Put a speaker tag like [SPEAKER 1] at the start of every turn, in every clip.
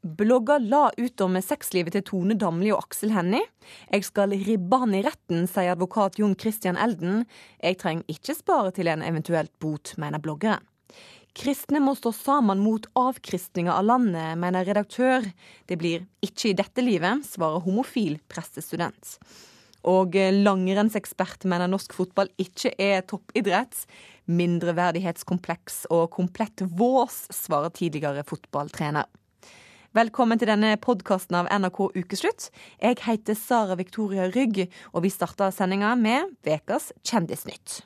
[SPEAKER 1] Blogger la ut om sexlivet til Tone Damli og Aksel Hennie. Jeg skal ribbe han i retten, sier advokat Jon Christian Elden. Jeg trenger ikke spare til en eventuelt bot, mener bloggeren. Kristne må stå sammen mot avkristninga av landet, mener redaktør. Det blir ikke i dette livet, svarer homofil prestestudent. Og langrennsekspert mener norsk fotball ikke er toppidrett. Mindreverdighetskompleks og komplett vås, svarer tidligere fotballtrener. Velkommen til denne podkasten av NRK Ukeslutt. Jeg heter Sara Victoria Rygg, og vi starter sendinga med Vekas Kjendisnytt.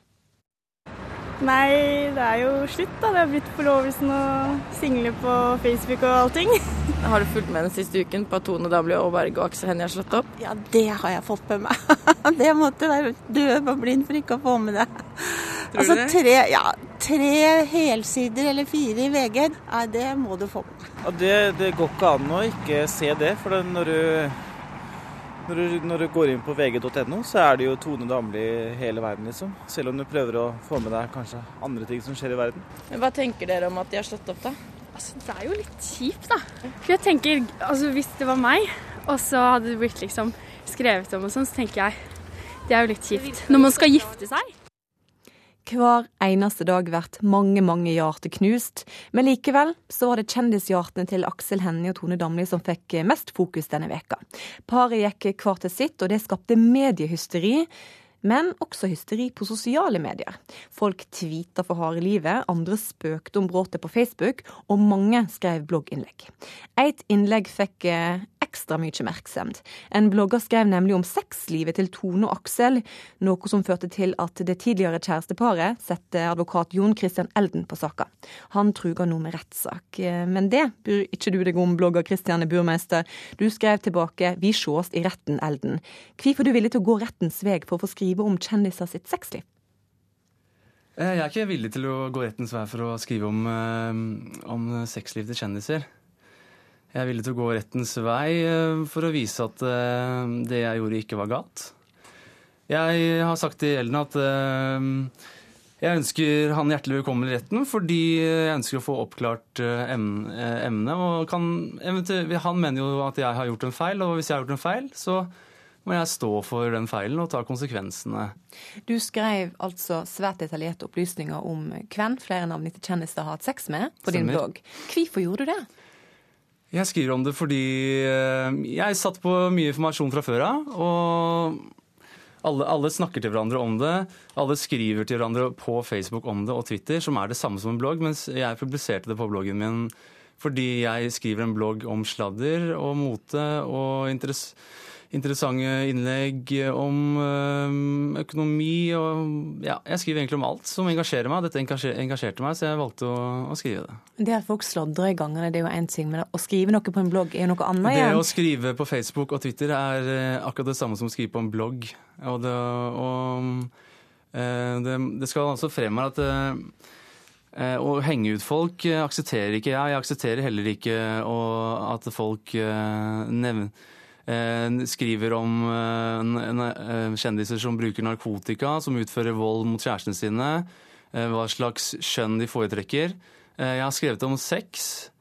[SPEAKER 2] Nei, det er jo slutt, da. Det har blitt forlovelsen og single på Facebook og allting.
[SPEAKER 3] Har du fulgt med den siste uken på at Tone Damli og Berg og Aksel Hennie har slått opp?
[SPEAKER 4] Ja, det har jeg fått med meg. Det måtte være død og blind for ikke å få med det.
[SPEAKER 3] Tror
[SPEAKER 4] altså,
[SPEAKER 3] du det?
[SPEAKER 4] Tre, ja, tre helsider eller fire i VG, nei, det må du få med.
[SPEAKER 5] Ja, det, det går ikke an å ikke se det. For det, når, du, når, du, når du går inn på vg.no, så er det jo Tone Damli hele verden, liksom. Selv om du prøver å få med deg kanskje andre ting som skjer i verden.
[SPEAKER 3] Men Hva tenker dere om at de har slått opp, da?
[SPEAKER 2] Altså, det er jo litt kjipt, da. For jeg tenker, altså Hvis det var meg, og så hadde det blitt liksom skrevet om og sånn, så tenker jeg det er jo litt kjipt. Når man skal gifte seg.
[SPEAKER 1] Hver eneste dag vært mange, mange hjerter knust. Men likevel så var det kjendishjertene til Aksel Hennie og Tone Damli som fikk mest fokus denne veka. Paret gikk hver til sitt, og det skapte mediehysteri. Men også hysteri på sosiale medier. Folk tweeta for harde livet, andre spøkte om bråtet på Facebook, og mange skrev blogginnlegg. Et innlegg fikk eh, ekstra mye oppmerksomhet. En blogger skrev nemlig om sexlivet til Tone og Aksel, noe som førte til at det tidligere kjæresteparet setter advokat Jon Christian Elden på saka. Han truger nå med rettssak. Men det bryr ikke du deg om, blogger Christiane Burmeister. Du skrev tilbake 'Vi sjås i retten, Elden'. Hvorfor er du villig til å gå rettens vei for å få skrive om kjendiser sitt sexliv?
[SPEAKER 6] Eh, Jeg er ikke villig til å gå rettens vei for å skrive om, eh, om sexliv til kjendiser. Jeg er villig til å gå rettens vei eh, for å vise at eh, det jeg gjorde, ikke var galt. Jeg har sagt til Elden at eh, jeg ønsker han hjertelig velkommen i retten fordi jeg ønsker å få oppklart em- emnet. Og kan, eventuelt- han mener jo at jeg har gjort en feil, og hvis jeg har gjort en feil, så må jeg stå for den feilen og ta konsekvensene.
[SPEAKER 1] Du skrev altså svært detaljerte opplysninger om hvem flere navngitte kjendiser har hatt sex med på din blogg. Hvorfor gjorde du det?
[SPEAKER 6] Jeg skriver om det fordi eh, jeg satt på mye informasjon fra før av. Og alle, alle snakker til hverandre om det. Alle skriver til hverandre på Facebook om det og Twitter, som er det samme som en blogg. Mens jeg publiserte det på bloggen min fordi jeg skriver en blogg om sladder og mote og interess interessante innlegg om eh, økonomi og Ja, jeg skriver egentlig om alt som engasjerer meg. Dette engasjerte meg, så jeg valgte å, å skrive det.
[SPEAKER 1] Det at folk sladrer i gangene, det er jo én ting, men å skrive noe på en blogg er jo noe annet
[SPEAKER 6] Det å skrive på Facebook og Twitter er eh, akkurat det samme som å skrive på en blogg. Og det, og, eh, det, det skal altså frem her at å henge ut folk aksepterer ikke jeg. Jeg aksepterer heller ikke at folk nevner skriver om eh, eh, kjendiser som bruker narkotika, som utfører vold mot kjærestene sine, eh, hva slags kjønn de foretrekker. Eh, Jeg har skrevet om sex,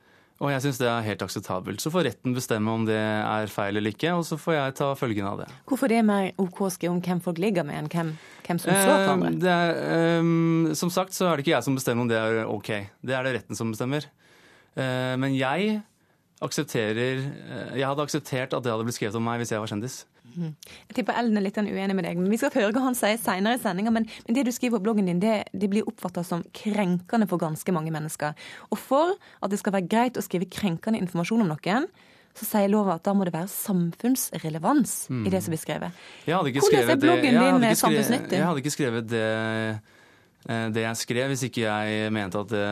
[SPEAKER 6] og jeg syns det er helt akseptabelt. Så får retten bestemme om det er feil eller ikke, og så får jeg ta følgene av det.
[SPEAKER 1] Hvorfor det er mer OK å skrive om hvem folk ligger med, enn hvem, hvem som slår hverandre?
[SPEAKER 6] Eh, eh, som sagt så er det ikke jeg som bestemmer om det er ok. Det er det retten som bestemmer. Eh, men jeg aksepterer eh, Jeg hadde akseptert at det hadde blitt skrevet om meg hvis jeg var kjendis.
[SPEAKER 1] Jeg tipper Ellen er litt uenig med deg, men vi skal høre hva han sier senere i sendinga. Men, men det du skriver på bloggen din, det, det blir oppfatta som krenkende for ganske mange mennesker. Og for at det skal være greit å skrive krenkende informasjon om noen, så sier lova at da må det være samfunnsrelevans i det som blir skrevet.
[SPEAKER 6] Jeg
[SPEAKER 1] Hvordan er bloggen
[SPEAKER 6] jeg
[SPEAKER 1] din
[SPEAKER 6] ikke skrevet-
[SPEAKER 1] samfunnsnyttig?
[SPEAKER 6] Jeg hadde ikke skrevet det, det jeg skrev, hvis ikke jeg mente at det,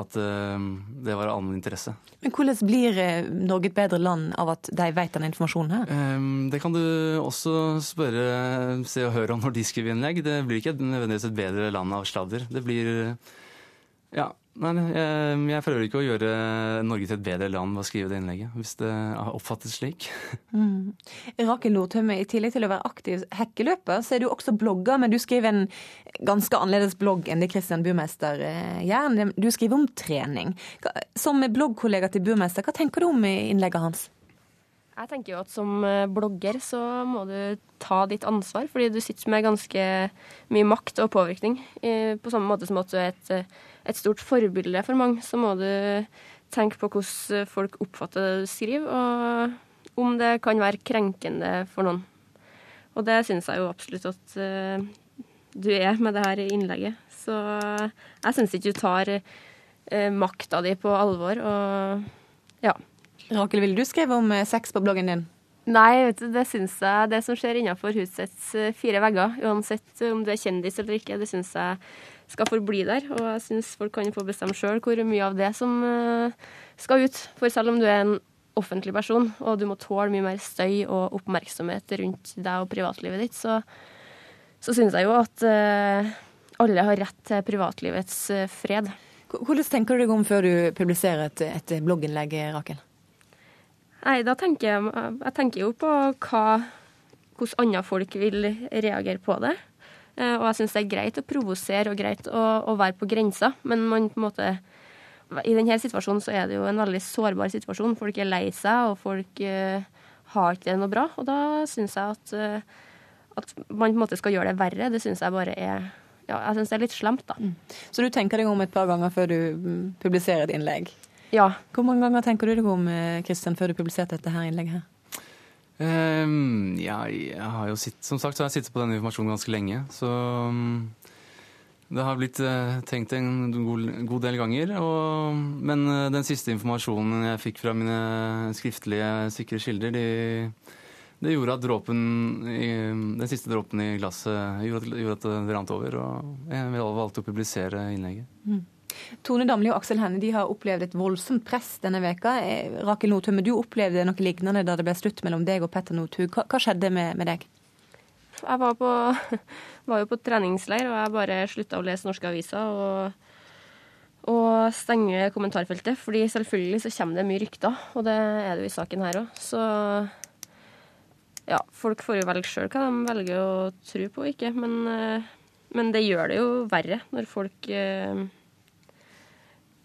[SPEAKER 6] at eh, det var av allmenn interesse.
[SPEAKER 1] Men hvordan blir eh, Norge et bedre land av at de vet denne informasjonen her?
[SPEAKER 6] Det kan du også spørre Se og Hør om når de skriver innlegg. Det blir ikke nødvendigvis et bedre land av sladder. Det blir Ja. Nei, jeg, jeg prøver ikke å gjøre Norge til et bedre land ved å skrive det innlegget, hvis det oppfattes slik.
[SPEAKER 1] Mm. Rakel Nordtømme, i tillegg til å være aktiv hekkeløper, så er du også blogger, men du skriver en ganske annerledes blogg enn det Christian Burmester eh, gjør. Du skriver om trening. Som bloggkollega til Burmester, hva tenker du om innlegget hans?
[SPEAKER 7] Jeg tenker jo at som eh, blogger så må du ta ditt ansvar, fordi du sitter med ganske mye makt og påvirkning. På samme måte som at du er et et stort forbilde for mange, så må du tenke på hvordan folk oppfatter det du skriver, og om det kan være krenkende for noen. Og det syns jeg jo absolutt at uh, du er med det her innlegget. Så jeg syns ikke du tar uh, makta di på alvor, og ja.
[SPEAKER 1] Rakel, ville du skrevet om eh, sex på bloggen din?
[SPEAKER 7] Nei, du, det syns jeg Det som skjer innenfor husets fire vegger, uansett om du er kjendis eller ikke, det syns jeg skal forbli der. Og jeg syns folk kan få bestemme sjøl hvor mye av det som eh, skal ut. For selv om du er en offentlig person, og du må tåle mye mer støy og oppmerksomhet rundt deg og privatlivet ditt, så, så syns jeg jo at uh, alle har rett til privatlivets fred.
[SPEAKER 1] Hvordan tenker du deg om før du publiserer et, et blogginnlegg, Rakel?
[SPEAKER 7] Nei, da tenker jeg, jeg tenker jo på hva, hvordan andre folk vil reagere på det. Eh, og jeg syns det er greit å provosere og greit å, å, være på grensa, men man på en måte I denne situasjonen så er det jo en veldig sårbar situasjon. Folk er lei seg, og folk uh, har ikke det noe bra. Og da syns jeg at, uh, at man på en måte skal gjøre det verre. Det syns jeg bare er ja, jeg syns det er litt slemt, da. Mm.
[SPEAKER 1] Så du tenker deg om et par ganger før du mm, publiserer et innlegg?
[SPEAKER 7] Ja.
[SPEAKER 1] Hvor mange ganger tenker du deg om, Kristian, før du publiserte dette her innlegget? her?
[SPEAKER 6] Um, ja, jeg har jo sitt, som sagt så har jeg sittet på denne informasjonen ganske lenge. Så um, det har blitt uh, tenkt en god, god del ganger. Og, men uh, den siste informasjonen jeg fikk fra mine skriftlige sikre kilder, de, det gjorde at dråpen i, den siste dråpen i glasset gjorde at, gjorde at det rant over. Og jeg valgte å publisere innlegget. Mm.
[SPEAKER 1] Tone Damli og Aksel Hennie har opplevd et voldsomt press denne veka. Eh, Rakel Nordtømme, du opplevde noe lignende da det ble slutt mellom deg og Petter Northug. Hva, hva, skjedde med, med, deg?
[SPEAKER 7] Jeg var, på, var, jo på treningsleir, og jeg bare slutta å lese norske aviser. og og stenge kommentarfeltet, fordi selvfølgelig så kommer det mye rykter, og det er det jo i saken her òg. Så ja, folk får jo velge sjøl hva de velger å tro på og ikke, men, eh, men, det gjør det jo verre når folk eh,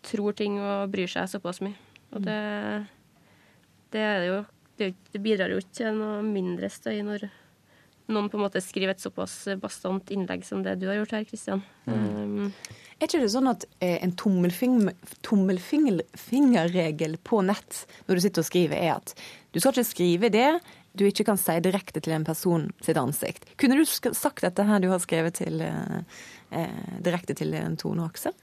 [SPEAKER 7] tror ting og bryr seg såpass mye. Og det, det, jo, det, det bidrar jo ikke til noe mindre støy når noen på en måte skriver et såpass bastant innlegg som det du har gjort her, Kristian. Mm. Um,
[SPEAKER 1] er ikke det sånn at eh, en tommelfingerregel på nett når du sitter og skriver, er at du skal ikke skrive det du ikke kan si direkte til en person sitt ansikt? Kunne du sagt dette her du har skrevet til, eh, eh direkte til en Tone og Aksel?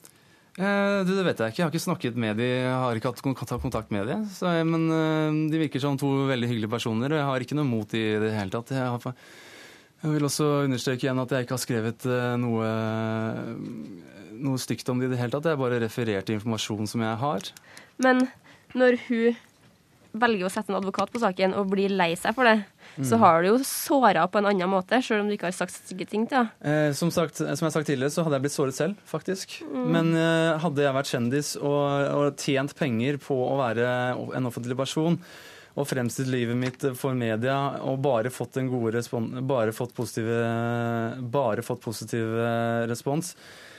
[SPEAKER 6] Eh, det, det, vet jeg ikke. Jeg har ikke snakket med dem. Jeg har ikke hatt kontakt med dem. Så, men eh, de virker som to veldig hyggelige personer, og jeg har ikke noe mot i det hele tatt. Jeg, har, jeg, vil også understreke igjen at jeg ikke har skrevet eh, noe, noe stygt om de i det hele tatt. Jeg bare refererte informasjon som jeg har.
[SPEAKER 7] Men når hun velger å sette en advokat på saken og blir lei seg for det, mm. så har du jo såra på en annen måte, sjøl om du ikke har sagt stygge ting til henne.
[SPEAKER 6] Eh, som, sagt, som jeg har sagt tidligere, så hadde jeg blitt såret selv, faktisk. Mm. Men eh, hadde jeg vært kjendis og, og, tjent penger på å være en offentlig person, og fremstilt livet mitt for media og bare fått en gode respons, bare fått positive, bare fått positive respons, Eh,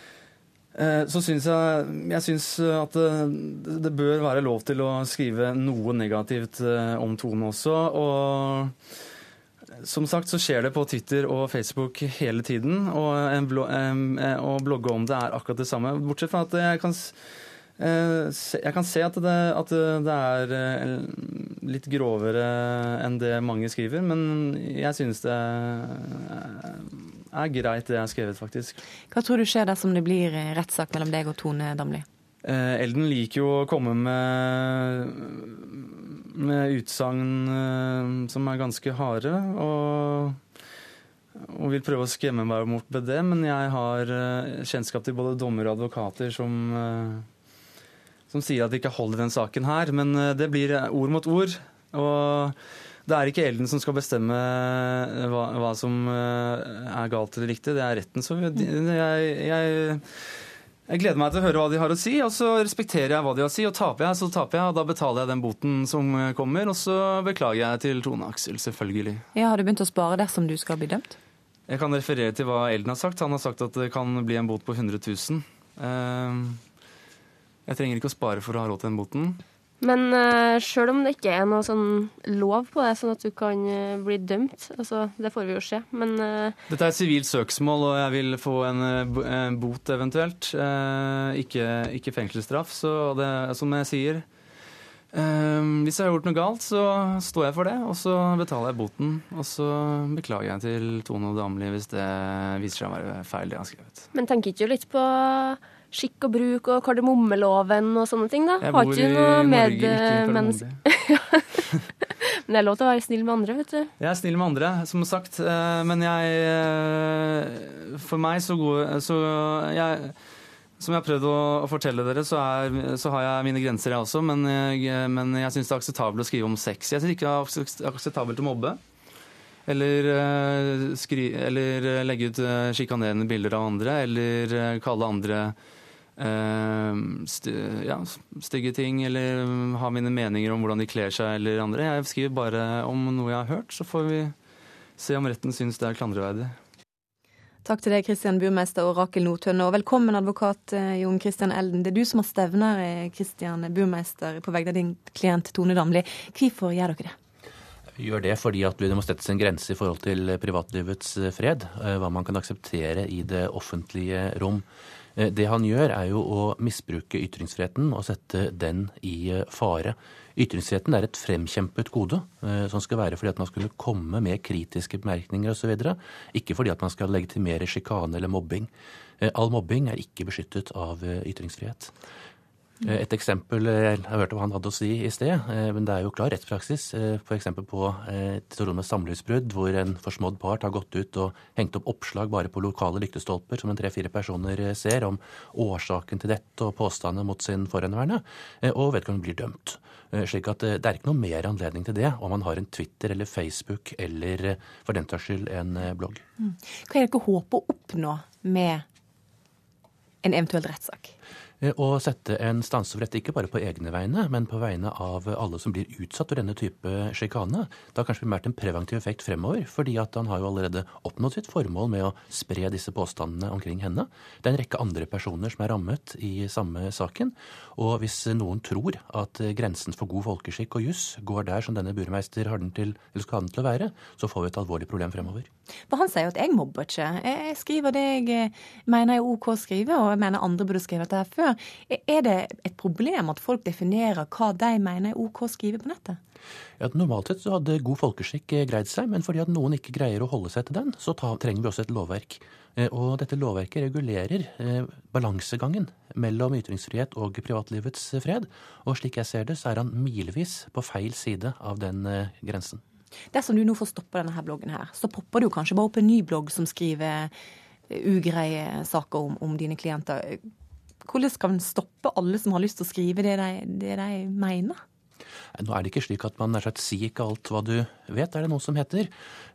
[SPEAKER 6] så syns jeg, jeg synes at det, bør være lov til å skrive noe negativt eh, om Tone også. Og som sagt så skjer det på Twitter og Facebook hele tiden. Og, blog, å blogge om det er akkurat det samme. Bortsett fra at jeg kan, eh, jeg kan se at det, at det er litt grovere enn det mange skriver. Men jeg synes det er greit, det jeg har skrevet, faktisk.
[SPEAKER 1] Hva tror du skjer dersom det blir eh, rettssak mellom deg og Tone Damli?
[SPEAKER 6] Eh, Elden liker jo å komme med, med utsagn eh, som er ganske harde. Og, og, vil prøve å skremme meg bort med det, men jeg har eh, kjennskap til både dommere og advokater som, eh, som sier at vi ikke holder den saken her. Men eh, det blir ord mot ord. Og det er ikke Elden som skal bestemme eh, hva, hva som eh, er galt eller riktig, det er retten. som jeg, jeg, Jeg gleder meg til å høre hva de har å si, og så respekterer jeg hva de har å si. Og taper jeg, så taper jeg, og da betaler jeg den boten som kommer. Og så beklager jeg til Tone Aksel, selvfølgelig.
[SPEAKER 1] Ja, Har du begynt å spare dersom du skal bli dømt?
[SPEAKER 6] Jeg kan referere til hva Elden har sagt. Han har sagt at det kan bli en bot på 100 000. Eh, Jeg trenger ikke å spare for å ha råd til den boten.
[SPEAKER 7] Men uh, sjøl om det ikke er noe sånn lov på det, sånn at du kan uh, bli dømt, altså, det får vi jo se, men uh,
[SPEAKER 6] Dette er et sivilt søksmål, og jeg vil få en, eh, en bot eventuelt. Eh, ikke, ikke fengselsstraff. Så det, som jeg sier eh, Hvis jeg har gjort noe galt, så står jeg for det, og så betaler jeg boten. Og så beklager jeg til Tone og Damli hvis det viser seg å være feil, det jeg har skrevet.
[SPEAKER 7] Men tenker ikke du litt på skikk og bruk og kardemommeloven og sånne ting, da?
[SPEAKER 6] Jeg
[SPEAKER 7] Har
[SPEAKER 6] bor i Norge, ikke i.
[SPEAKER 7] Men det er lov til å være snill med andre, vet du.
[SPEAKER 6] Jeg er snill med andre, som sagt, eh, men jeg eh, For meg så går så jeg, Som jeg har prøvd å, fortelle dere, så, er, så har jeg mine grenser, jeg også. Men jeg, men jeg syns det er akseptabelt å skrive om sex. Jeg syns ikke det er akseptabelt å mobbe. Eller, eh, skri, eller eh, legge ut eh, sjikanerende bilder av andre, eller eh, kalle andre eh, st ja, stygge ting, eller ha mine meninger om hvordan de kler seg eller andre. Jeg skriver bare om noe jeg har hørt, så får vi se om retten syns det er klandreverdig.
[SPEAKER 1] Takk til deg, Kristian Burmeister og Rakel Nordtønne. Og velkommen, advokat eh, Jon Christian Elden. Det er du som har stevner, eh, Kristian Burmeister, på vegne av din klient Tone Damli. Hvorfor gjør dere det?
[SPEAKER 8] Vi gjør det fordi at det må settes en grense i forhold til privatlivets eh, fred. eh, Hva man kan akseptere i det offentlige rom. Eh, Det han gjør, er jo å misbruke ytringsfriheten og sette den i eh, fare. Ytringsfriheten er et fremkjempet gode, eh, som skal være fordi at man skulle komme med kritiske bemerkninger osv. Ikke fordi at man skal legitimere sjikane eller mobbing. All mobbing er ikke beskyttet av ytringsfrihet. Eh, Et eksempel jeg har hørt hva han hadde å si i sted, eh, men det er jo klar rettspraksis. eh, F.eks. på eh, et med samlivsbrudd, hvor en forsmådd part har gått ut og hengt opp oppslag bare på lokale lyktestolper som en tre-fire personer eh, ser, om årsaken til dette og påstander mot sin forhenværende, eh, og vedkommende blir dømt. Eh, Slik at eh, det er ikke noe mer anledning til det om man har en Twitter eller Facebook eller eh, for den saks skyld en eh, blogg.
[SPEAKER 1] Hva er det dere håper å oppnå med en eventuell rettssak?
[SPEAKER 8] Eh, Å sette en stanse for dette, ikke bare på egne vegne, men på vegne av alle som blir utsatt for denne type sjikane. Det har kanskje primært en preventiv effekt fremover, fordi at han har jo allerede oppnådd sitt formål med å spre disse påstandene omkring henne. Det er en rekke andre personer som er rammet i samme saken. Og hvis noen tror at grensen for god folkeskikk og juss går der som denne burmeister har den til, eller skal ha den til å være, så får vi et alvorlig problem fremover.
[SPEAKER 1] For han sier jo at jeg mobber ikke. Jeg skriver det jeg eh, mener er OK å skrive, og jeg mener andre burde skrevet her før. Er det et problem at folk definerer hva de mener er OK å skrive på nettet?
[SPEAKER 8] Ja, Normalt sett så hadde god folkeskikk eh, greid seg, men fordi at noen ikke greier å holde seg til den, så ta, trenger vi også et lovverk. Eh, Og dette lovverket regulerer balansegangen mellom ytringsfrihet og privatlivets fred. Og slik jeg ser det, så er han milevis på feil side av den grensen.
[SPEAKER 1] Dersom du nå får stoppa denne her bloggen her, så popper jo kanskje bare opp en ny blogg som skriver eh, ugreie saker om, om dine klienter. Hvordan skal en stoppe alle som har lyst til å skrive det de, det de mener?
[SPEAKER 8] Nå er det ikke slik at man nær sagt sier ikke alt hva du vet, er det noe som heter.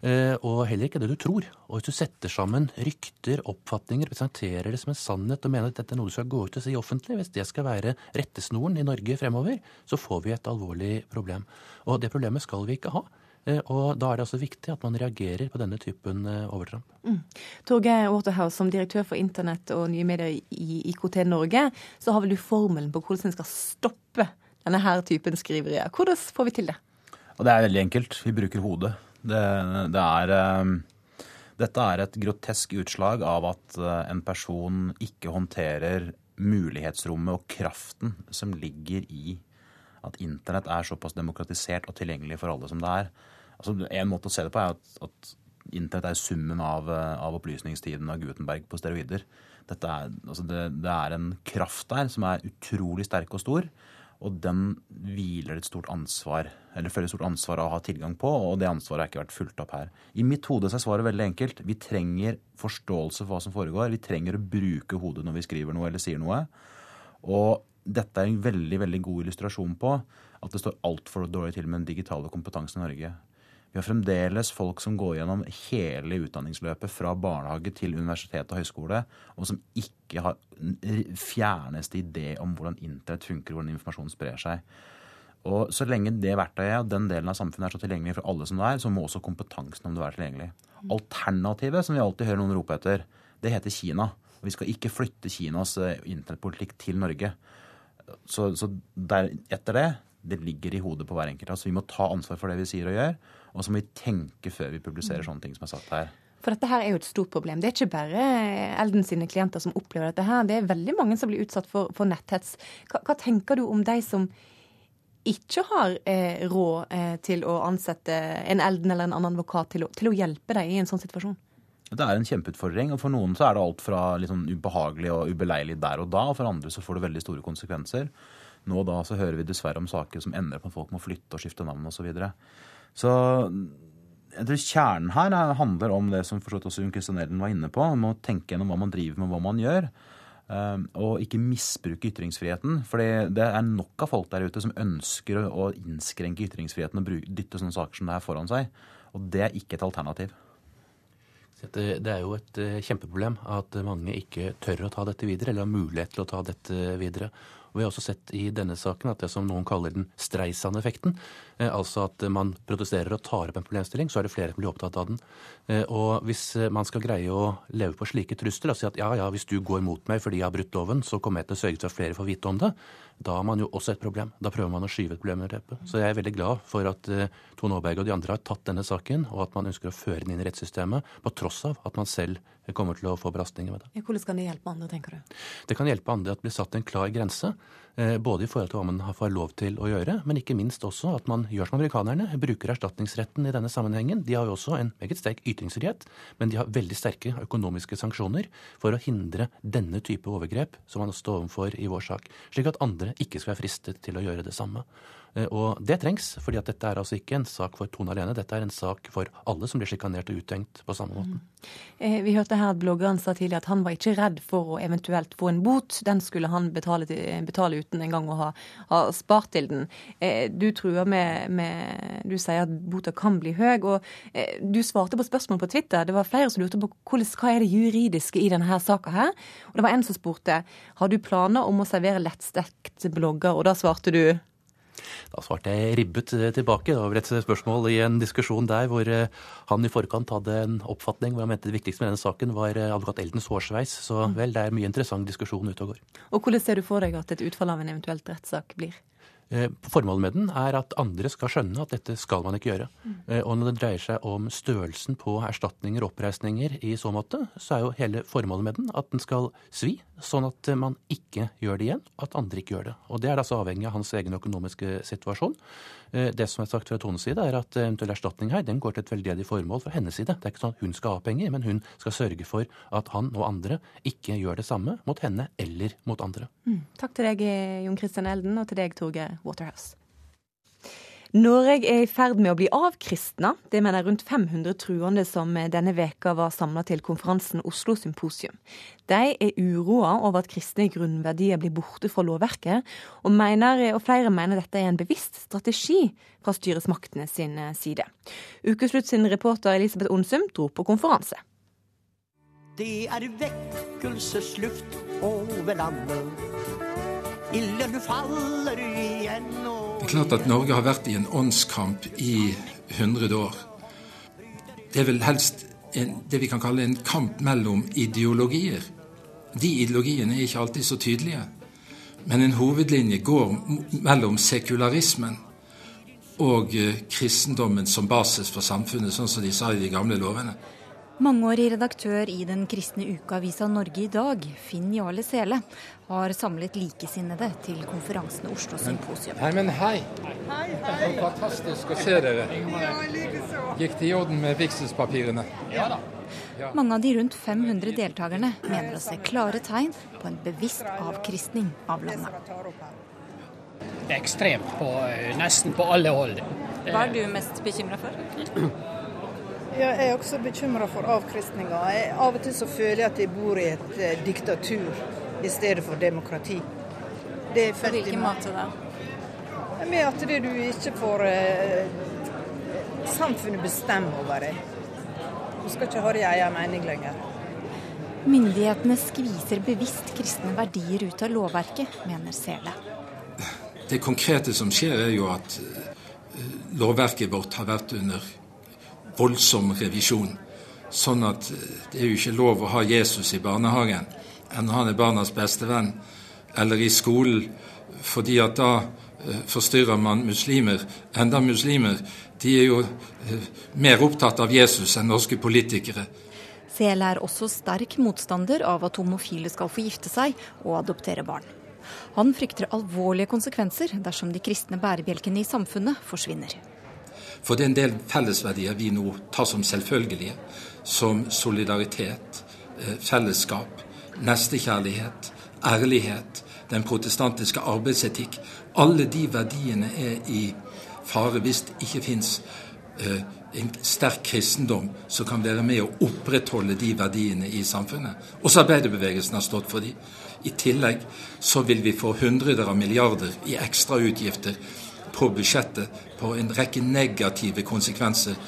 [SPEAKER 8] Eh, Og heller ikke det du tror. Og hvis du setter sammen rykter, oppfatninger, presenterer det som en sannhet og mener at dette er noe du skal gå ut og si offentlig, hvis det skal være rettesnoren i Norge fremover, så får vi et alvorlig problem. Og det problemet skal vi ikke ha. Eh, Og da er det altså viktig at man reagerer på denne typen overtramp. Mm.
[SPEAKER 1] Torgeir Waterhouse, som direktør for internett og nye medier i IKT Norge, så har vel du formelen på hvordan en skal stoppe denne her typen skriverier. Hvordan får vi til det?
[SPEAKER 9] Og det er veldig enkelt. Vi bruker hodet. Det, det er, um, dette er et grotesk utslag av at eh, en person ikke håndterer mulighetsrommet og kraften som ligger i at internett er såpass demokratisert og tilgjengelig for alle som det er. Altså, en måte å se det på er at, at internett er summen av, eh, av opplysningstiden av Gutenberg på steroider. Er, altså det, det er en kraft der som er utrolig sterk og stor. Og den hviler et stort ansvar, eller føler et stort ansvar av å ha tilgang på, og det ansvaret har ikke vært fulgt opp her. I mitt hode er svaret veldig enkelt. Vi trenger forståelse for hva som foregår. Vi trenger å bruke hodet når vi skriver noe eller sier noe. Og dette er en veldig, veldig god illustrasjon på at det står altfor dårlig til med den digitale kompetansen i Norge. Har fremdeles folk som går gjennom hele utdanningsløpet fra barnehage til universitet og høyskole, og som ikke har fjerneste idé om hvordan internett funker, hvordan informasjon sprer seg. Og Så lenge det verktøyet og den delen av samfunnet er så tilgjengelig for alle som det er, så må også kompetansen om det være tilgjengelig. Alternativet, som vi alltid hører noen rope etter, det heter Kina. Vi skal ikke flytte Kinas eh, internettpolitikk til Norge. Så, så der, etter det det ligger i hodet på hver enkelt. Altså Vi må ta ansvar for det vi sier og gjør, og så må vi tenke før vi publiserer sånne ting som er satt her.
[SPEAKER 1] For dette her er jo et stort problem. Det er ikke bare Elden sine klienter som opplever dette her. Det er veldig mange som blir utsatt for, for netthets. Hva, hva, tenker du om de som ikke har eh, råd eh, til å ansette en Elden eller en annen advokat til å, til å hjelpe deg i en sånn situasjon?
[SPEAKER 9] Det er en kjempeutfordring. og For noen så er det alt fra liksom ubehagelig og ubeleilig der og da, og for andre så får det veldig store konsekvenser. Nå og da så hører vi dessverre om saker som ender på at folk må flytte og skifte navn osv. Så, jeg tror kjernen her handler om det som forstått også Jon Christian Elden var inne på. Om å tenke gjennom hva man driver med, hva man gjør. Ehm, og ikke misbruke ytringsfriheten. For det er nok av folk der ute som ønsker å innskrenke ytringsfriheten og dytte sånne saker som det her foran seg. Og det er ikke et alternativ.
[SPEAKER 8] Det er jo et eh, kjempeproblem at mange ikke tør å ta dette videre, eller har mulighet til å ta dette videre. Og vi har også sett i denne saken at det som noen kaller den Streisand-effekten, eh, altså at man protesterer og tar opp en problemstilling, så er det flere som blir opptatt av den. Eh, og hvis eh, man skal greie å leve på slike trusler og si at ja, ja, hvis du går mot meg fordi jeg har brutt loven, så kommer jeg til å sørge for at flere får vite om det, da har man jo også et problem. Da prøver man å skyve et problem under teppet. Så jeg er veldig glad for at Tone Aaberge og de andre har tatt denne saken, og at man ønsker å føre den inn i rettssystemet, på tross av at man selv kommer til å få belastninger med det.
[SPEAKER 1] Hvordan kan det hjelpe andre, tenker du?
[SPEAKER 8] Det kan hjelpe andre at det blir satt en klar grense. Eh, både i forhold til hva man får lov til å gjøre, men ikke minst også at man gjør som amerikanerne, bruker erstatningsretten i denne sammenhengen. De har jo også en meget sterk ytringsfrihet, men de har veldig sterke økonomiske sanksjoner for å hindre denne type overgrep som man står overfor i vår sak, slik at andre ikke skal være fristet til å gjøre det samme. Eh, og det trengs, fordi at dette er altså ikke en sak for Tone alene. Dette er en sak for alle som blir sjikanert og uttenkt på samme måten. Mm.
[SPEAKER 1] Eh, vi hørte her at bloggeren sa tidligere at han var ikke redd for å eventuelt få en bot. Den skulle han betale, betale uten engang å ha, ha, spart til den. Eh, du truer med, med, Du sier at bota kan bli høy. Og du svarte på spørsmål på Twitter. Det var flere som lurte på hva er det juridiske i denne saka her. Og det var en som spurte har du planer om å servere lettstekt blogger, og da svarte du
[SPEAKER 8] da svarte jeg ribbet tilbake. Det var vel et spørsmål i en diskusjon der hvor eh, han i forkant hadde en oppfatning hvor han mente det viktigste med denne saken var eh, advokat Eldens hårsveis. Så mm. vel, det er mye interessant diskusjon ute og går.
[SPEAKER 1] Og Hvordan ser du for deg at et utfall av en eventuelt rettssak blir?
[SPEAKER 8] Eh, formålet med den er at andre skal skjønne at dette skal man ikke gjøre. Mm. Og når det dreier seg om størrelsen på erstatninger og oppreisninger i så måte, så er jo hele formålet med den at den skal svi, sånn at man ikke gjør det igjen, at andre ikke gjør det. Og det er altså avhengig av hans egen økonomiske situasjon. Eh, det som er sagt fra Tones side, er at eventuell erstatning her den går til et veldedig formål fra hennes side. Det er ikke sånn at hun skal ha penger, men hun skal sørge for at han og andre ikke gjør det samme mot henne eller mot andre.
[SPEAKER 1] Mm. Takk til deg, Jon Christian Elden, og til deg, Torgeir Waterhouse. Norge er i ferd med å bli avkristna. Det mener rundt 500 truende som denne veka var samla til konferansen Oslo Symposium. De er uroa over at kristne grunnverdier blir borte fra lovverket, og, mener, og flere mener dette er en bevisst strategi fra styresmaktene sin side. Ukeslutt sin reporter Elisabeth Onsum dro på konferanse.
[SPEAKER 10] Det er vekkelsesluft over landet. Ilden faller igjen og
[SPEAKER 11] det er klart at Norge har vært i en åndskamp i 100 år. Det er vel helst en, det vi kan kalle en kamp mellom ideologier. De ideologiene er ikke alltid så tydelige. Men en hovedlinje går mellom sekularismen og eh, kristendommen som basis for samfunnet, sånn som de sa i de gamle lovene.
[SPEAKER 12] Mangeårig redaktør i den kristne ukeavisa Norge i dag, Finn Jarle Sele, har samlet likesinnede til konferansen Oslo Symposium.
[SPEAKER 13] Hei, men hei. hei, hei. Fantastisk å se dere. Gikk det i orden med vigselspapirene? Ja da.
[SPEAKER 12] Mange av de rundt 500 deltakerne mener å se klare tegn på en bevisst avkristning av landet.
[SPEAKER 14] Det er ekstremt på eh, nesten på alle hold.
[SPEAKER 12] Hva er du mest bekymra for?
[SPEAKER 15] Ja, jeg er også bekymra for avkristninga. Av og til så føler jeg at jeg bor i et eh, diktatur i stedet for demokrati.
[SPEAKER 12] på hvilken måte da?
[SPEAKER 15] Med at det du ikke får eh, samfunnet bestemme over det. Du skal ikke ha din egen mening lenger.
[SPEAKER 12] Myndighetene skviser bevisst kristne verdier ut av lovverket, mener Sele.
[SPEAKER 11] Det konkrete som skjer, er jo at eh, lovverket vårt har vært under voldsom revisjon. Sånn at eh, det er jo ikke lov å ha Jesus i barnehagen enn han er barnas beste venn, eller i skolen, fordi at da eh, forstyrrer man muslimer. Enda muslimer de er jo mer opptatt av Jesus enn norske politikere.
[SPEAKER 12] Sele er også sterk motstander av at homofile skal få gifte seg og adoptere barn. Han frykter alvorlige konsekvenser dersom de kristne bærebjelkene i samfunnet forsvinner.
[SPEAKER 11] For det er en del fellesverdier vi nå tar som selvfølgelige, som solidaritet, fellesskap, nestekjærlighet, ærlighet, den protestantiske arbeidsetikk. Alle de verdiene er i fare hvis det ikke fins en sterk kristendom som kan være med å opprettholde de verdiene i samfunnet. Også arbeiderbevegelsen har stått for de. I tillegg så vil vi få hundreder av milliarder i ekstrautgifter på budsjettet på en rekke negative konsekvenser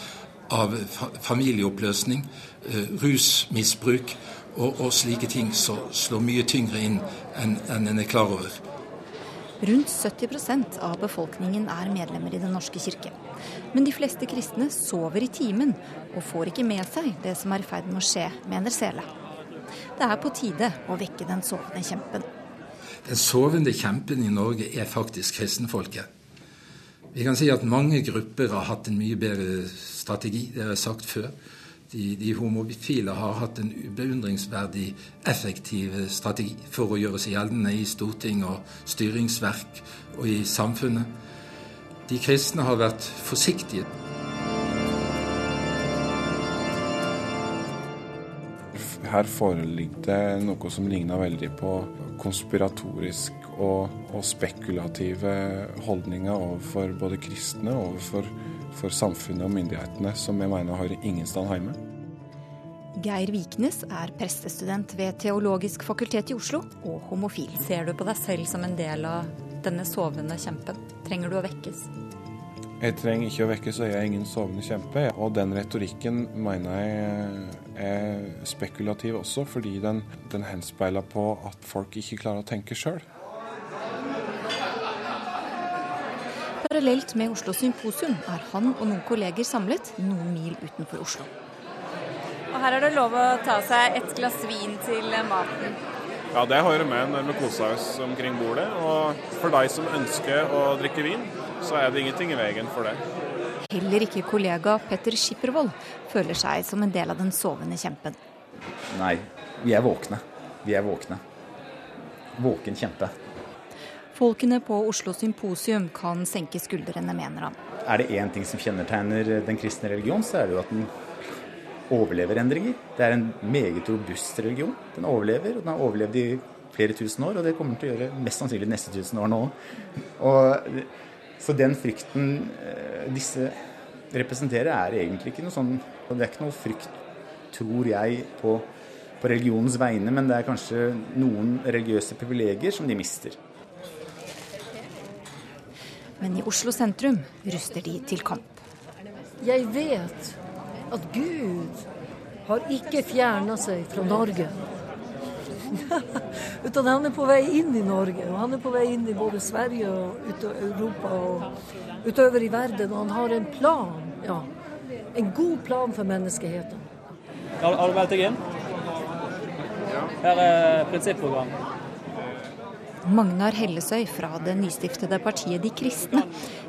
[SPEAKER 11] av familieoppløsning, rusmisbruk og, og slike ting som slår mye tyngre inn enn en en er klar over.
[SPEAKER 12] Rundt 70% av befolkningen er medlemmer i Den norske kirke. Men de fleste kristne sover i timen og får ikke med seg det som er i ferd med å skje, mener Sele. Det er på tide å vekke den sovende kjempen.
[SPEAKER 11] Den sovende kjempen i Norge er faktisk kristenfolket. Vi kan si at mange grupper har hatt en mye bedre strategi, det har jeg sagt før. De, de homofile har hatt en beundringsverdig effektiv strategi for å gjøre seg gjeldende i storting og styringsverk og i samfunnet. De kristne har vært forsiktige.
[SPEAKER 16] Her foreligger det noe som ligner veldig på konspiratorisk og, og spekulative holdninger overfor både kristne og overfor for samfunnet og myndighetene, som jeg mener har ingen stand hjemme.
[SPEAKER 12] Geir Viknes er prestestudent ved Teologisk fakultet i Oslo og homofil.
[SPEAKER 17] Ser du på deg selv som en del av denne sovende kjempen? Trenger du å vekkes?
[SPEAKER 16] Jeg trenger ikke å vekkes, og jeg er ingen sovende kjempe. Og den retorikken mener jeg er spekulativ også, fordi den, den henspeiler på at folk ikke klarer å tenke sjøl.
[SPEAKER 12] Parallelt med Oslo Symposium er han og noen kolleger samlet noen mil utenfor Oslo.
[SPEAKER 17] Og her er det lov å ta seg et glass vin til maten.
[SPEAKER 18] Ja, det hører med når vi koser oss omkring bordet. Og for deg som ønsker å drikke vin, så er det ingenting i veien for det.
[SPEAKER 12] Heller ikke kollega Petter Skippervold føler seg som en del av den sovende kjempen.
[SPEAKER 19] Nei, vi er våkne. Vi er våkne. Våken kjempe.
[SPEAKER 12] Folkene på Oslo Symposium kan senke skuldrene, mener han.
[SPEAKER 19] Er det én ting som kjennetegner den kristne religion, så er det jo at den overlever endringer. Det er en meget robust religion. Den overlever, og den har overlevd i flere tusen år, og det kommer den til å gjøre mest sannsynlig de neste tusen år nå og, Så den frykten disse representerer, er egentlig ikke noe sånn Det er ikke noe frykt, tror jeg, på, på religionens vegne, men det er kanskje noen religiøse privilegier som de mister.
[SPEAKER 12] Men i Oslo sentrum ruster de til kamp.
[SPEAKER 20] Jeg vet at Gud har ikke fjerna seg fra Norge. Utan han er på vei inn i Norge, og han er på vei inn i både Sverige og Europa og utover i verden. Og han har en plan, ja. En god plan for menneskeheten.
[SPEAKER 21] Har, har du meldt deg inn? Her er prinsipprogrammet.
[SPEAKER 12] Magnar Hellesøy fra det nystiftede partiet De kristne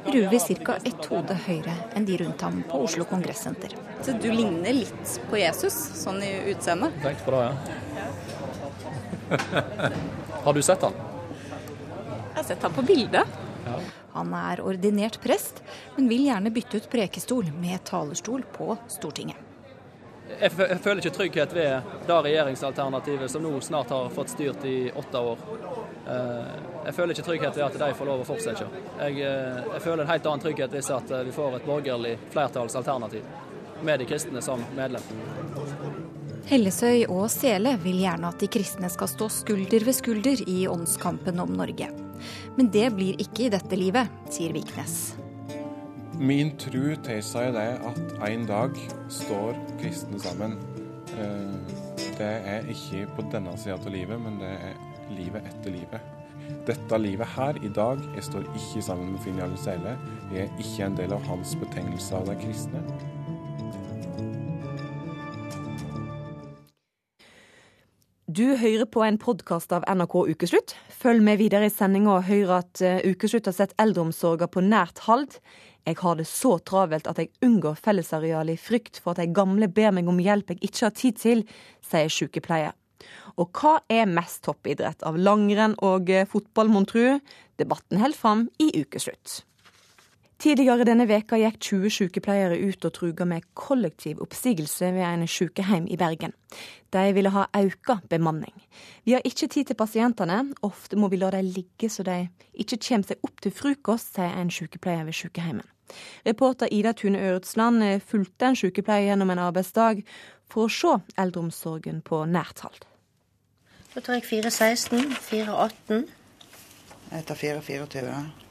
[SPEAKER 12] ruver ca. ett hode høyere enn de rundt ham på Oslo Kongressenter.
[SPEAKER 17] Du ligner litt på Jesus, sånn i utseendet?
[SPEAKER 21] Tenkte på det, ja. Har du sett han?
[SPEAKER 17] Jeg har sett han på bildet.
[SPEAKER 21] Ja.
[SPEAKER 12] Han er ordinert prest, men vil gjerne bytte ut prekestol med talerstol på Stortinget.
[SPEAKER 21] Jeg, føler ikke trygghet ved det regjeringsalternativet som nå snart har fått styrt i åtte år. Jeg føler ikke trygghet ved at de får lov å fortsette. Jeg, jeg føler en helt annen trygghet hvis at vi får et borgerlig flertallsalternativ med de kristne som medlem.
[SPEAKER 12] Hellesøy og Sele vil gjerne at de kristne skal stå skulder ved skulder i åndskampen om Norge. Men det blir ikke i dette livet, sier Viknes.
[SPEAKER 16] Min tro tilsier det at en dag står kristne sammen. Eh, Det er ikke på denne sida av livet, men det er livet etter livet. Dette livet her i dag, jeg står ikke sammen med Finn Jarle Seile. Jeg er ikke en del av hans betegnelse av de kristne.
[SPEAKER 1] Du hører på en podkast av NRK Ukeslutt. Følg med videre i sendinga og hør at eh, Ukeslutt har sett eldreomsorga på nært hold. Jeg har det så travelt at jeg unngår fellesarealet i frykt for at de gamle ber meg om hjelp jeg ikke har tid til, sier sykepleier. Og hva er mest toppidrett av langrenn og eh, fotball, mon tru? Debatten holder fram i Ukeslutt. Tidligere denne veka gikk 20 sykepleiere ut og truga med kollektiv oppsigelse ved en sykehjem i Bergen. De ville ha auka bemanning. Vi har ikke tid til pasientene, ofte må vi la dem ligge så de ikke kommer seg opp til frokost, sier en sykepleier ved sykehjemmet. Reporter Ida Tune Øretsland fulgte en sykepleier gjennom en arbeidsdag for å se eldreomsorgen på nært hold.
[SPEAKER 22] Da tar jeg 416, 418.
[SPEAKER 23] Jeg tar 424.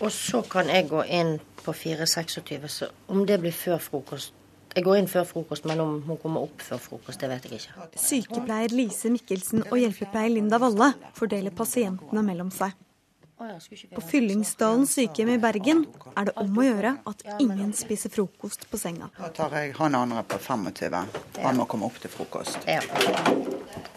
[SPEAKER 22] Og så kan jeg gå inn på 426, så om det blir før frokost Jeg går inn før frokost, men om hun kommer opp før frokost, det vet jeg ikke.
[SPEAKER 24] Sykepleier Lise Mikkelsen og hjelpepleier Linda Valle fordeler pasientene mellom seg. På Fyllingsdalen sykehjem i Bergen er det om å gjøre at ingen spiser frokost på senga.
[SPEAKER 23] Da tar jeg han andre på 25. Han må komme opp til frokost.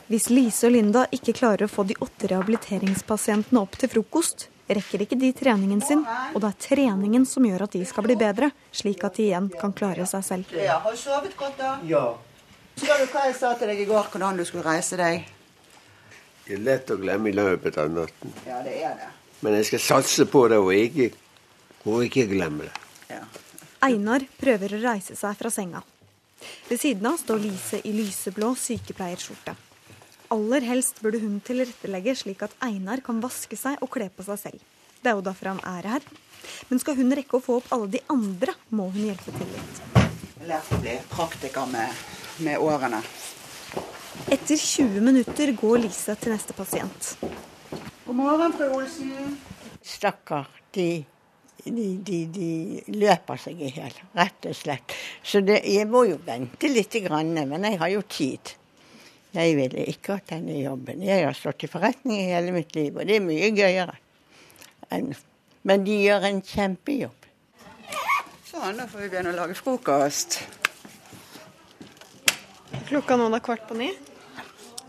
[SPEAKER 24] Hvis Lise og Linda ikke klarer å få de åtte rehabiliteringspasientene opp til frokost, rekker ikke de treningen sin, og det er treningen som gjør at de skal bli bedre, slik at de igjen kan klare seg selv.
[SPEAKER 23] Ja, har du sovet godt, da?
[SPEAKER 25] Ja.
[SPEAKER 23] Husker du hva jeg sa til deg i går, hvordan du skulle reise deg?
[SPEAKER 25] Det er lett å glemme i løpet av natten.
[SPEAKER 23] Ja, det er det.
[SPEAKER 25] Men jeg skal satse på det og ikke, og ikke glemme det.
[SPEAKER 24] Einar prøver å reise seg fra senga. Ved siden av står Lise i lyseblå sykepleierskjorte. Aller helst burde hun tilrettelegge slik at Einar kan vaske seg og kle på seg selv. Det er jo derfor han er her. Men skal hun rekke å få opp alle de andre, må hun hjelpe til litt.
[SPEAKER 23] Jeg lærte å bli praktiker med, med årene.
[SPEAKER 24] Etter 20 minutter går Lise til neste pasient.
[SPEAKER 23] God morgen, fru Olsen.
[SPEAKER 22] Stakkar, de, de, de, de løper seg i hjel, rett og slett. Så det, jeg må jo vente litt, men jeg har jo tid. Jeg ville ikke hatt denne jobben. Jeg har stått i forretning i hele mitt liv, og det er mye gøyere. enn- Men de gjør en kjempejobb.
[SPEAKER 23] Sånn, da får vi begynne å lage frokost.
[SPEAKER 24] Klokka nå er kvart på ni.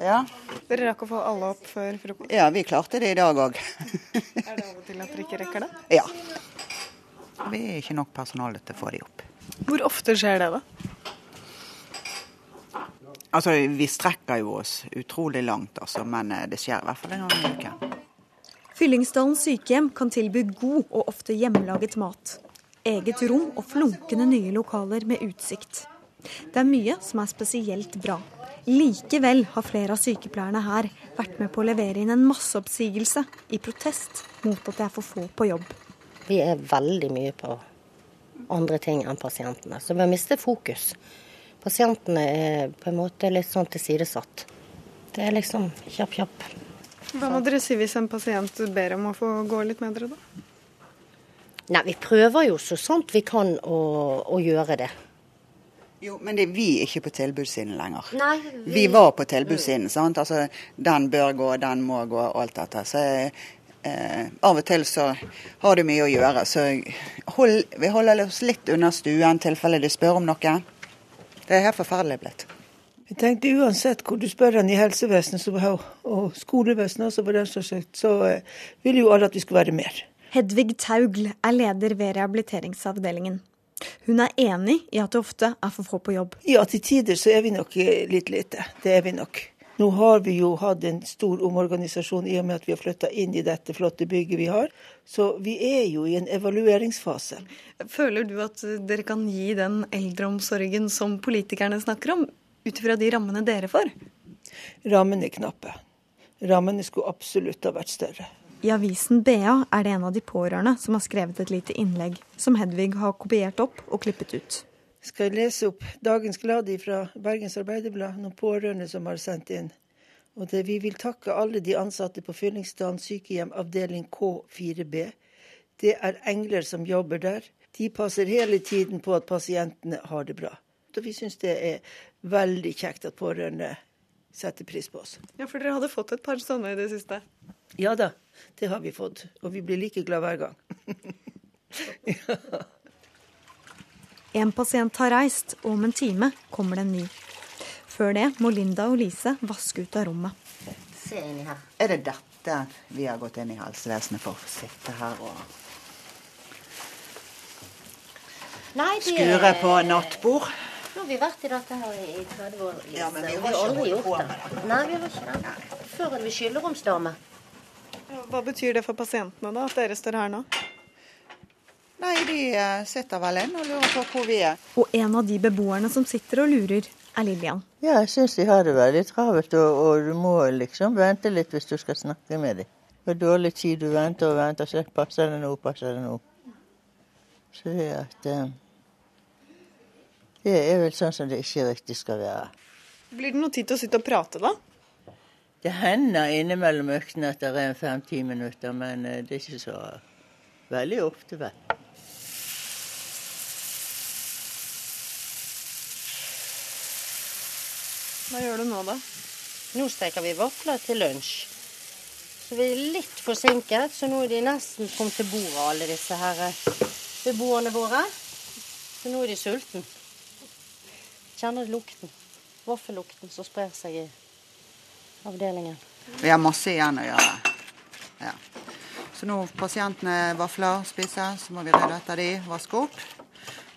[SPEAKER 23] Ja.
[SPEAKER 24] Dere rakk å få alle opp før frokost.
[SPEAKER 23] ja, vi klarte det i dag òg.
[SPEAKER 24] Er det av og til at dere ikke rekker det?
[SPEAKER 23] Ja. Vi er ikke nok personale til å få de opp.
[SPEAKER 24] Hvor ofte skjer det, da?
[SPEAKER 23] Altså, vi strekker jo oss utrolig langt, altså, men eh, det skjer i hvert fall en gang i uken.
[SPEAKER 24] Fyllingsdalen sykehjem kan tilby god og ofte hjemmelaget mat. Eget rom og flunkende nye lokaler med utsikt. Det er mye som er spesielt bra. Likevel har flere av sykepleierne her vært med på å levere inn en masseoppsigelse i protest mot at det er for få på jobb.
[SPEAKER 22] Vi er veldig mye på andre ting enn pasientene, så vi har mistet fokus. Pasientene er på en måte litt sånn tilsidesatt. Det er liksom kjapp, kjapp.
[SPEAKER 24] Hva må dere si hvis en pasient ber om å få gå litt med dere, da?
[SPEAKER 22] Nei, vi prøver jo så sant vi kan å, å gjøre det.
[SPEAKER 23] Jo, men det, vi er ikke på tilbudssiden lenger.
[SPEAKER 22] Nei,
[SPEAKER 23] Vi vi var på tilbudssiden. sant? Altså, Den bør gå, den må gå, og alt dette. Så eh, av og til så har du mye å gjøre. Så hold, vi holder oss litt unna stuen i tilfelle de spør om noe. Det er helt forferdelig blitt.
[SPEAKER 26] Jeg tenkte uansett hvor du spør den i helsevesenet og skolevesenet også, for den saks skyld, så eh, vil jo alle at vi skal være mer.
[SPEAKER 24] Hedvig Taugl er leder ved rehabiliteringsavdelingen. Hun er enig i at det ofte er for få på jobb.
[SPEAKER 26] Ja, til tider så er vi nok eh, litt lite. Det er vi nok. Nå har vi jo hatt en stor omorganisasjon i og med at vi har flytta inn i dette flotte bygget vi har. Så vi er jo i en evalueringsfase.
[SPEAKER 24] Føler du at dere kan gi den eldreomsorgen som politikerne snakker om, ut ifra de rammene dere får?
[SPEAKER 26] Rammene er knappe. Rammene skulle absolutt ha vært større.
[SPEAKER 24] I avisen BA er det en av de pårørende som har skrevet et lite innlegg, som Hedvig har kopiert opp og klippet ut.
[SPEAKER 26] Skal jeg lese opp dagens glade fra Bergens Arbeiderblad, noen pårørende som har sendt inn. Og det Vi vil takke alle de ansatte på Fyllingsdalen sykehjem avdeling K4B. Det er engler som jobber der. De passer hele tiden på at pasientene har det bra. Og vi syns det er veldig kjekt at pårørende setter pris på oss.
[SPEAKER 24] Ja, for dere hadde fått et par sånne i det siste?
[SPEAKER 26] Ja da, det har vi fått. Og vi blir like glad hver gang.
[SPEAKER 24] En pasient har reist, og om en time kommer det en ny. Før det må Linda og Lise vaske ut av rommet.
[SPEAKER 23] Se inni her. Er det dette vi har gått inn i helsevesenet for? å Sitte her og
[SPEAKER 27] Nei, det
[SPEAKER 23] skure på nattbord?
[SPEAKER 27] Nå har vi vært i dette her i 30 år. Lise.
[SPEAKER 23] Ja, men vi
[SPEAKER 27] og
[SPEAKER 23] har
[SPEAKER 27] aldri gjort
[SPEAKER 23] det.
[SPEAKER 27] det. Nei, vi har ikke det. Før hadde vi skylleromsdame.
[SPEAKER 24] Hva betyr det for pasientene, da, at dere står her nå?
[SPEAKER 23] Nei, de eh, sitter vel inn og lurer på hvor vi er.
[SPEAKER 24] Og en av de beboerne som sitter og lurer, er Lillian.
[SPEAKER 22] Ja, jeg syns de har det veldig travelt, og, og du må liksom vente litt hvis du skal snakke med dem. Det er dårlig tid, du venter og venter, så passer det nå, passer det nå. Så det at eh, Det er vel sånn som det ikke riktig skal være.
[SPEAKER 24] Blir det noe tid til å sitte og prate, da?
[SPEAKER 22] Det hender innimellom øktene at det er fem-ti minutter, men eh, det er ikke så veldig ofte, vel.
[SPEAKER 24] Hva gjør du nå, da?
[SPEAKER 27] Nå steker vi vafler til lunsj. Så vi er litt forsinket, så nå er de nesten kommet til bordet, alle disse her eh, beboerne våre. Så nå er de sultne. Kjenner lukten. Vaffellukten som sprer seg i avdelingen.
[SPEAKER 23] Vi har masse igjen å gjøre. Ja. Så nå pasientene vafler, spiser, så må vi rydde etter de, vaske opp.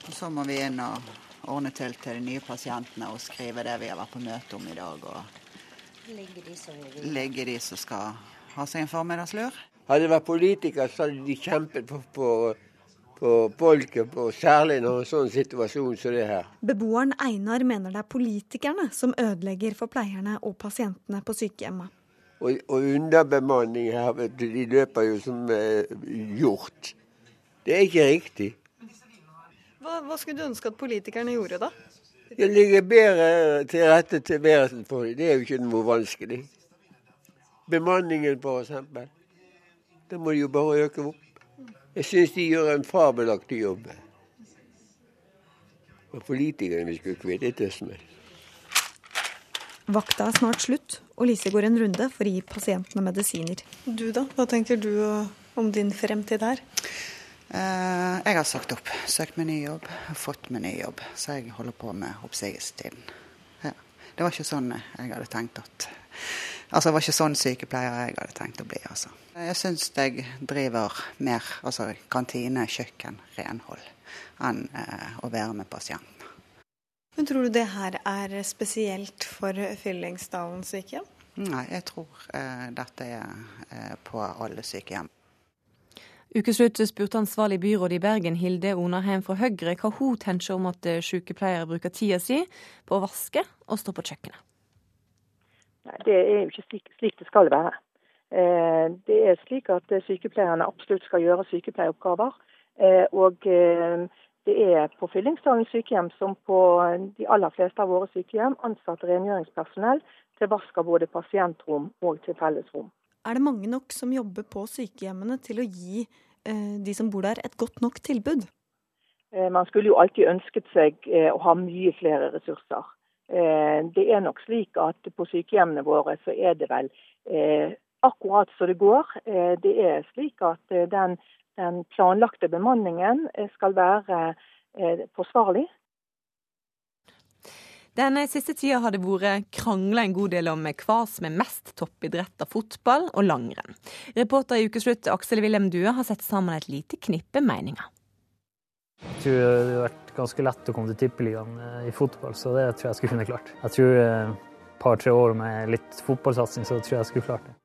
[SPEAKER 23] Og så må vi inn og ordne til til de nye pasientene og skrive det vi har vært på møte om i dag. Og
[SPEAKER 27] Ligger de som vil.
[SPEAKER 23] legge de som skal ha seg en formiddagslur.
[SPEAKER 25] Hadde det vært politikere, så hadde de kjempet på, på, på folket, på, særlig når en sånn situasjon som det her.
[SPEAKER 24] Beboeren Einar mener det er politikerne som ødelegger for pleierne og pasientene på sykehjemmet.
[SPEAKER 25] Og, og underbemanning her, vet du, de løper jo som eh, hjort. Det er ikke riktig.
[SPEAKER 24] Hva, hva skulle du ønske at politikerne gjorde, da?
[SPEAKER 25] Det ligger bedre til rette til verden for dem. Det er jo ikke noe vanskelig. Bemanningen, eksempel. Det må de jo bare øke opp. Jeg syns de gjør en fabelaktig jobb. Og politikerne skulle kvittet oss med.
[SPEAKER 24] Vakta er snart slutt, og Lise går en runde for å gi pasientene medisiner. Du da, hva tenker du om din fremtid her?
[SPEAKER 23] Eh, jeg har sagt opp. Søkt meg ny jobb, fått meg ny jobb. Så jeg holder på med oppsigelsestiden. Ja. Det var ikke sånn jeg hadde tenkt at Altså, det var ikke sånn sykepleier jeg hadde tenkt å bli, altså. Jeg syns jeg driver mer altså kantine, kjøkken, renhold enn eh, å være med pasienten.
[SPEAKER 24] Men Tror du det her er spesielt for Fyllingsdalen sykehjem?
[SPEAKER 23] Nei, jeg tror eh, dette er eh, på alle sykehjem.
[SPEAKER 1] Ukeslutt spurte ansvarlig byråd i Bergen, Hilde Onarheim fra Høyre, hva hun tenker om at sykepleiere bruker tida si på å vaske og stå på kjøkkenet.
[SPEAKER 28] Nei, Det er jo ikke slik, slik det skal være. Eh, det er slik at sykepleierne absolutt skal gjøre sykepleieoppgaver. Eh, og eh, det er på Fyllingsdalen sykehjem som på de aller fleste av våre sykehjem ansatt rengjøringspersonell til vask av både pasientrom og til fellesrom.
[SPEAKER 24] Er det mange nok som jobber på sykehjemmene til å gi de som bor der et godt nok tilbud?
[SPEAKER 28] Eh, Man skulle jo alltid ønsket seg eh, å ha mye flere ressurser. Eh, Det er nok slik at på sykehjemmene våre så er det vel eh, akkurat så det går. Eh, Det er slik at eh, den, den planlagte bemanningen eh, skal være eh, forsvarlig.
[SPEAKER 1] Den siste tida har det vært krangla en god del om hva som er mest toppidrett av fotball og langrenn. Reporter i Ukeslutt Aksel Wilhelm Due har sett sammen et lite knippe meninger.
[SPEAKER 29] Jeg tror det hadde vært ganske lett å komme til tippeligaen eh, i fotball, så det tror jeg jeg skulle kunne klart. Jeg tror eh, et par-tre år med litt fotballsatsing, så tror jeg jeg skulle klart det.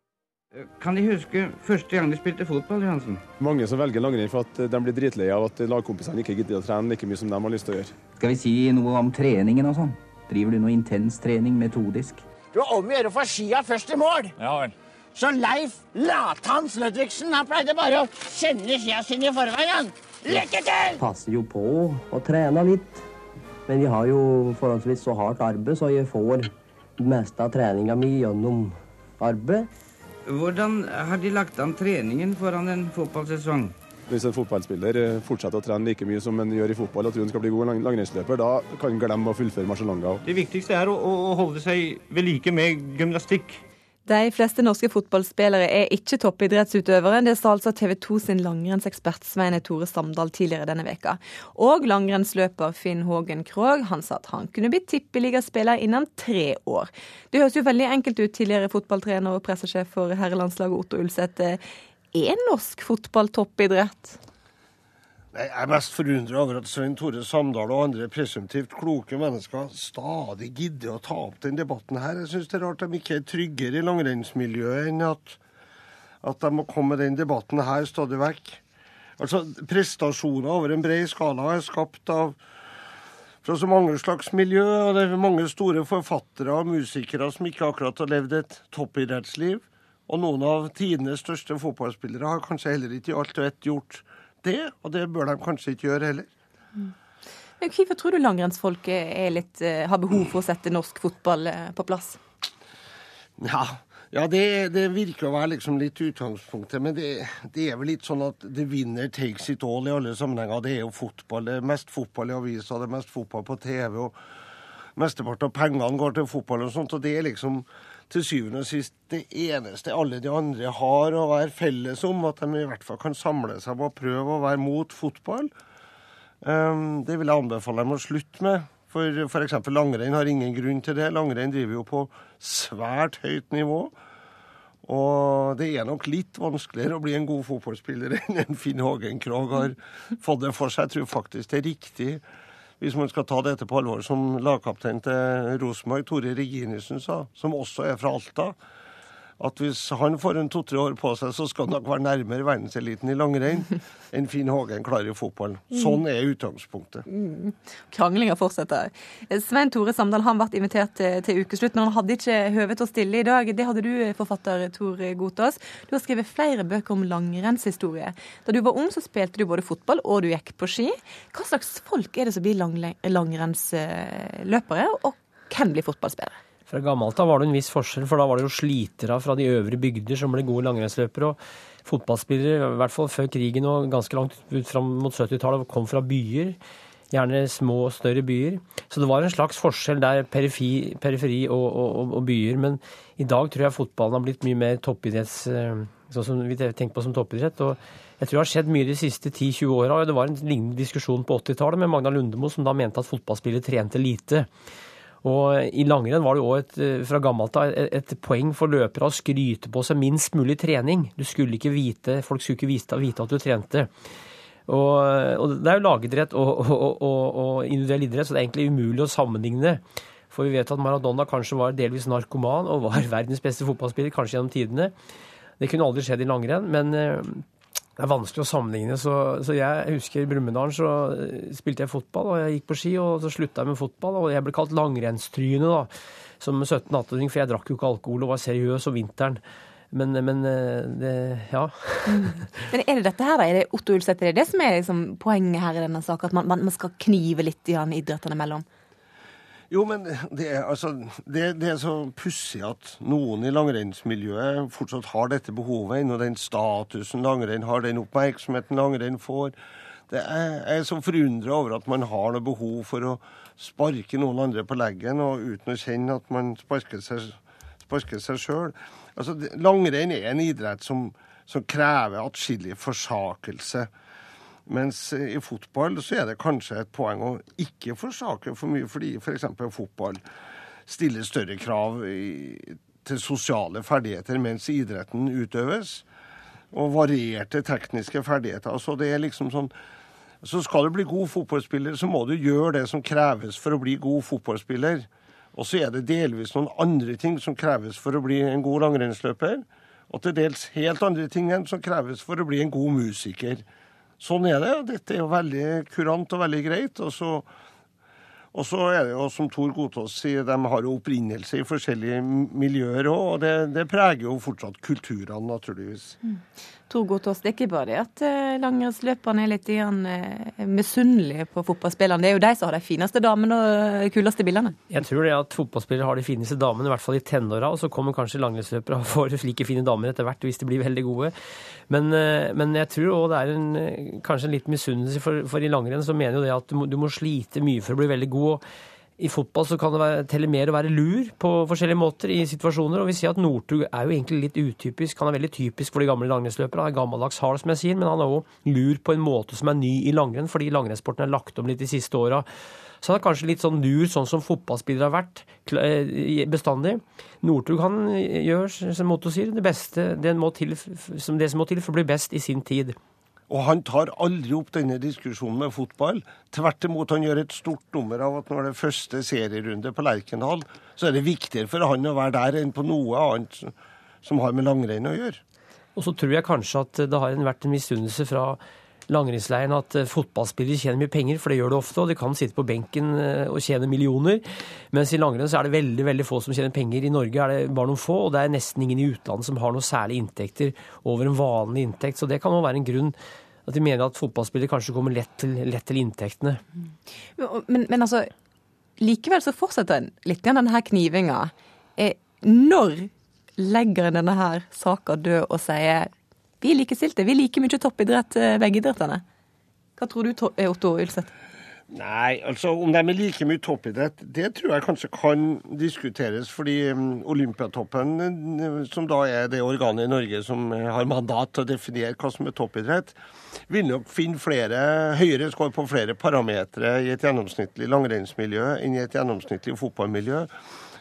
[SPEAKER 30] Kan De huske første gang de spilte fotball? Johansen?
[SPEAKER 31] Mange som velger langrenn for at de blir dritleie av at lagkompisene ikke gidder å trene like mye som de har lyst til å gjøre.
[SPEAKER 30] Skal vi si noe om treningen og sånn? Driver du noe intens trening metodisk?
[SPEAKER 32] Du har om å gjøre å få skia først i mål.
[SPEAKER 30] Ja vel.
[SPEAKER 32] Så Leif Lathans Ludvigsen han pleide bare å kjenne skia sine i forveien. Lykke til!
[SPEAKER 33] passer jo på å trene litt. Men jeg har jo forholdsvis så hardt arbeid, så jeg får det meste av treninga mi gjennom arbeid.
[SPEAKER 30] Hvordan har de lagt an treningen foran en fotballsesong?
[SPEAKER 31] Hvis en fotballspiller eh, fortsetter å trene like mye som en gjør i fotball og tror han skal bli god lang langrennsløper, da kan han glemme å fullføre Marcialonga.
[SPEAKER 34] Det viktigste er å, å holde seg ved like med gymnastikk.
[SPEAKER 1] De fleste norske fotballspillere er ikke toppidrettsutøvere. Det sa altså TV 2 sin langrennsekspert Sveine Tore Samdal tidligere denne veka. Og langrennsløper Finn Hågen Krogh han sa at han kunne bli tippeligaspiller innen tre år. Det høres jo veldig enkelt ut, tidligere fotballtrener og pressesjef for herrelandslaget Otto Ulseth. Er norsk fotball toppidrett?
[SPEAKER 35] Jeg er mest forundra over at Svein Tore Samdal og andre presumptivt kloke mennesker stadig gidder å ta opp den debatten her. Jeg syns det er rart de ikke er tryggere i langrennsmiljøet enn at, at de må komme med den debatten her stadig vekk. Altså, Prestasjoner over en bred skala er skapt av fra så mange slags miljø, og det er mange store forfattere og musikere som ikke akkurat har levd et toppidrettsliv. Og noen av tidenes største fotballspillere har kanskje heller ikke i alt og ett gjort det, og det bør de kanskje ikke gjøre heller.
[SPEAKER 1] Men Hvorfor tror du langrennsfolket eh, har behov for å sette norsk fotball eh, på plass?
[SPEAKER 35] Ja, ja det, det, virker å være liksom litt utgangspunktet. Men det, det, er vel litt sånn at the winner takes it all i alle sammenhenger. Det er jo fotball. Det er mest fotball i avisa, det er mest fotball på TV. og Mesteparten av pengene går til fotball og sånt. og det er liksom til syvende og sist det eneste alle de andre har å være felles om, at de i hvert fall kan samle seg på å prøve å være mot fotball. Um, det vil jeg anbefale dem å slutte med. For f.eks. langrenn har ingen grunn til det. Langrenn driver jo på svært høyt nivå. Og det er nok litt vanskeligere å bli en god fotballspiller enn Finn Hågen Krogh har fått det for seg. Jeg tror faktisk det er riktig hvis man skal ta dette på alvor, som lagkaptein til Rosenborg, Tore Reginiussen, sa, som også er fra Alta, at hvis han får en to-tre år på seg, så skal han nok være nærmere verdenseliten i langrenn enn Finn Hågen klarer i fotball. Sånn er utgangspunktet.
[SPEAKER 1] Mm. Kranglinga fortsetter. Svein Tore Samdal har vært invitert til ukeslutt, men han hadde ikke høve til å stille i dag. Det hadde du, forfatter Tor Gotaas. Du har skrevet flere bøker om langrennshistorie. Da du var ung, så spilte du både fotball og du gikk på ski. Hva slags folk er det som blir lang langrennsløpere, og hvem blir fotballspillere?
[SPEAKER 36] Fra gammelt av var det en viss forskjell, for da var det jo slitere fra de øvre bygder som ble gode langrennsløpere. og Fotballspillere, i hvert fall før krigen og ganske langt ut fram mot 70-tallet, kom fra byer. Gjerne små og større byer. Så det var en slags forskjell der, periferi, periferi og, og, og, byer. Men i dag tror jeg fotballen har blitt mye mer toppidretts... Sånn som vi tenker på som toppidrett. og jeg tror det har skjedd mye de siste 10-20 åra. Det var en lignende diskusjon på 80-tallet med Magna Lundemo, som da mente at fotballspillere trente lite. Og I langrenn var det òg eh, fra gammelt av et, et, poeng for løpere å skryte på seg minst mulig trening. Du skulle ikke vite, Folk skulle ikke vite at du trente. Og, og, Det er jo lagidrett og, og, og, individuell idrett, så det er egentlig umulig å sammenligne. For vi vet at Maradona kanskje var delvis narkoman og var verdens beste fotballspiller, kanskje gjennom tidene. Det kunne aldri skjedd i langrenn, men eh, det er vanskelig å sammenligne. Så, så jeg husker i Brumunddal så eh, spilte jeg fotball, og jeg gikk på ski, og så slutta jeg med fotball. Og jeg ble kalt langrennstryne da, som 17-18-åring, for jeg drakk jo ikke alkohol og var seriøs om vinteren. Men, men eh, det, ja.
[SPEAKER 1] Mm. Men er det dette her, da? Er det Otto Ulseth, er det det som er liksom poenget her i denne saken? At man, man skal knive litt i idrettene mellom?
[SPEAKER 35] Jo, men det er, altså, det, det er så pussig at noen i langrennsmiljøet fortsatt har dette behovet, og den statusen langrenn har, den oppmerksomheten langrenn får. Er, jeg er så forundra over at man har noe behov for å sparke noen andre på leggen, og uten å kjenne at man sparker seg, sparker sjøl. Altså, langrenn er en idrett som, som krever atskillig forsakelse. Mens i fotball så er det kanskje et poeng å ikke forsake for mye, fordi f.eks. For fotball stiller større krav i, til sosiale ferdigheter mens idretten utøves. Og varierte tekniske ferdigheter. Så det er liksom sånn så skal du bli god fotballspiller, så må du gjøre det som kreves for å bli god fotballspiller. Og så er det delvis noen andre ting som kreves for å bli en god langrennsløper. Og til dels helt andre ting enn som kreves for å bli en god musiker. Sånn er det. Dette er jo veldig kurant og veldig greit. Og så, Og så er det jo, som Tor Gotaas sier, de har jo opprinnelse i forskjellige miljøer òg, og det, det, preger jo fortsatt kulturene, naturligvis. Mm.
[SPEAKER 1] Tor Gotaas, det er ikke bare det at eh, langrennsløperne er litt igjen, eh, misunnelige på fotballspillerne. Det er jo de som har de fineste damene og de kuleste bildene.
[SPEAKER 36] Jeg tror det at fotballspillere har de fineste damene, i hvert fall i tenåra. Og så kommer kanskje langrennsløpere og får like fine damer etter hvert hvis de blir veldig gode. Men, men jeg tror òg det er en, kanskje en litt misunnelse, for, for, i langrenn så mener jo det at du må, du må slite mye for å bli veldig god god. I fotball så kan det være, telle mer å være lur på forskjellige måter i situasjoner. og vi ser at Northug er jo egentlig litt utypisk. Han er veldig typisk for de gamle langrennsløperne. Han er gammeldags hard, som jeg sier, men han er òg lur på en måte som er ny i langrenn, fordi langrennssporten er lagt om litt de siste åra. Så han er kanskje litt sånn lur, sånn som fotballspillere har vært eh, bestandig. Northug han gjør, som Motto sier, det beste det, til, det som må til for å bli best i sin tid.
[SPEAKER 35] Og han tar aldri opp denne diskusjonen med fotball. Tvert imot, han gjør et stort nummer av at når det er første serierunde på Lerkendal, så er det viktigere for han å være der enn på noe annet som har med langrenn å gjøre.
[SPEAKER 36] Og så tror jeg kanskje at det har vært en misunnelse fra langrennsleiren at eh, fotballspillere tjener mye penger, for det gjør det ofte, og de kan sitte på benken eh, og tjene millioner. Mens i langrenn så er det veldig veldig få som tjener penger. I Norge er det bare noen få, og det er nesten ingen i utlandet som har noen særlige inntekter over en vanlig inntekt. Så det kan jo være en grunn at de mener at fotballspillere kanskje kommer lett til, lett til inntektene.
[SPEAKER 1] Men, men, altså, likevel så fortsetter litt igjen denne knivinga. Eh, når legger en denne her saka død og sier vi er likestilte, vi liker mye toppidrett, eh, begge idrettene? Hva tror du, eh, Otto Ylseth?
[SPEAKER 35] Nei, altså om de er like mye toppidrett, det tror jeg kanskje kan diskuteres. Fordi um, Olympiatoppen, uh, som da er det organet i Norge som uh, har mandat til å definere hva som er toppidrett, vil nok finne flere, høyere skår på flere parametere i et gjennomsnittlig langrennsmiljø enn i et gjennomsnittlig fotballmiljø.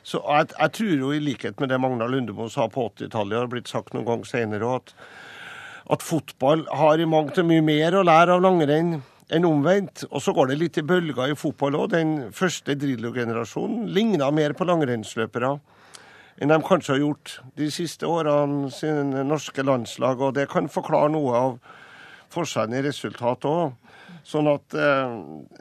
[SPEAKER 35] Så jeg, jeg, tror jo, i likhet med det Magna Lundemo sa på 80-tallet, har blitt sagt noen gang senere, at, at fotball har i mangt og mye mer å lære av langrenn enn omvendt. Og så går det litt i bølger i fotball òg. Den første Drillo-generasjonen ligna mer på langrennsløpere enn de kanskje har gjort de siste årene sine norske landslag. Og det kan forklare noe av forskjellen i resultat òg. Sånn at, eh,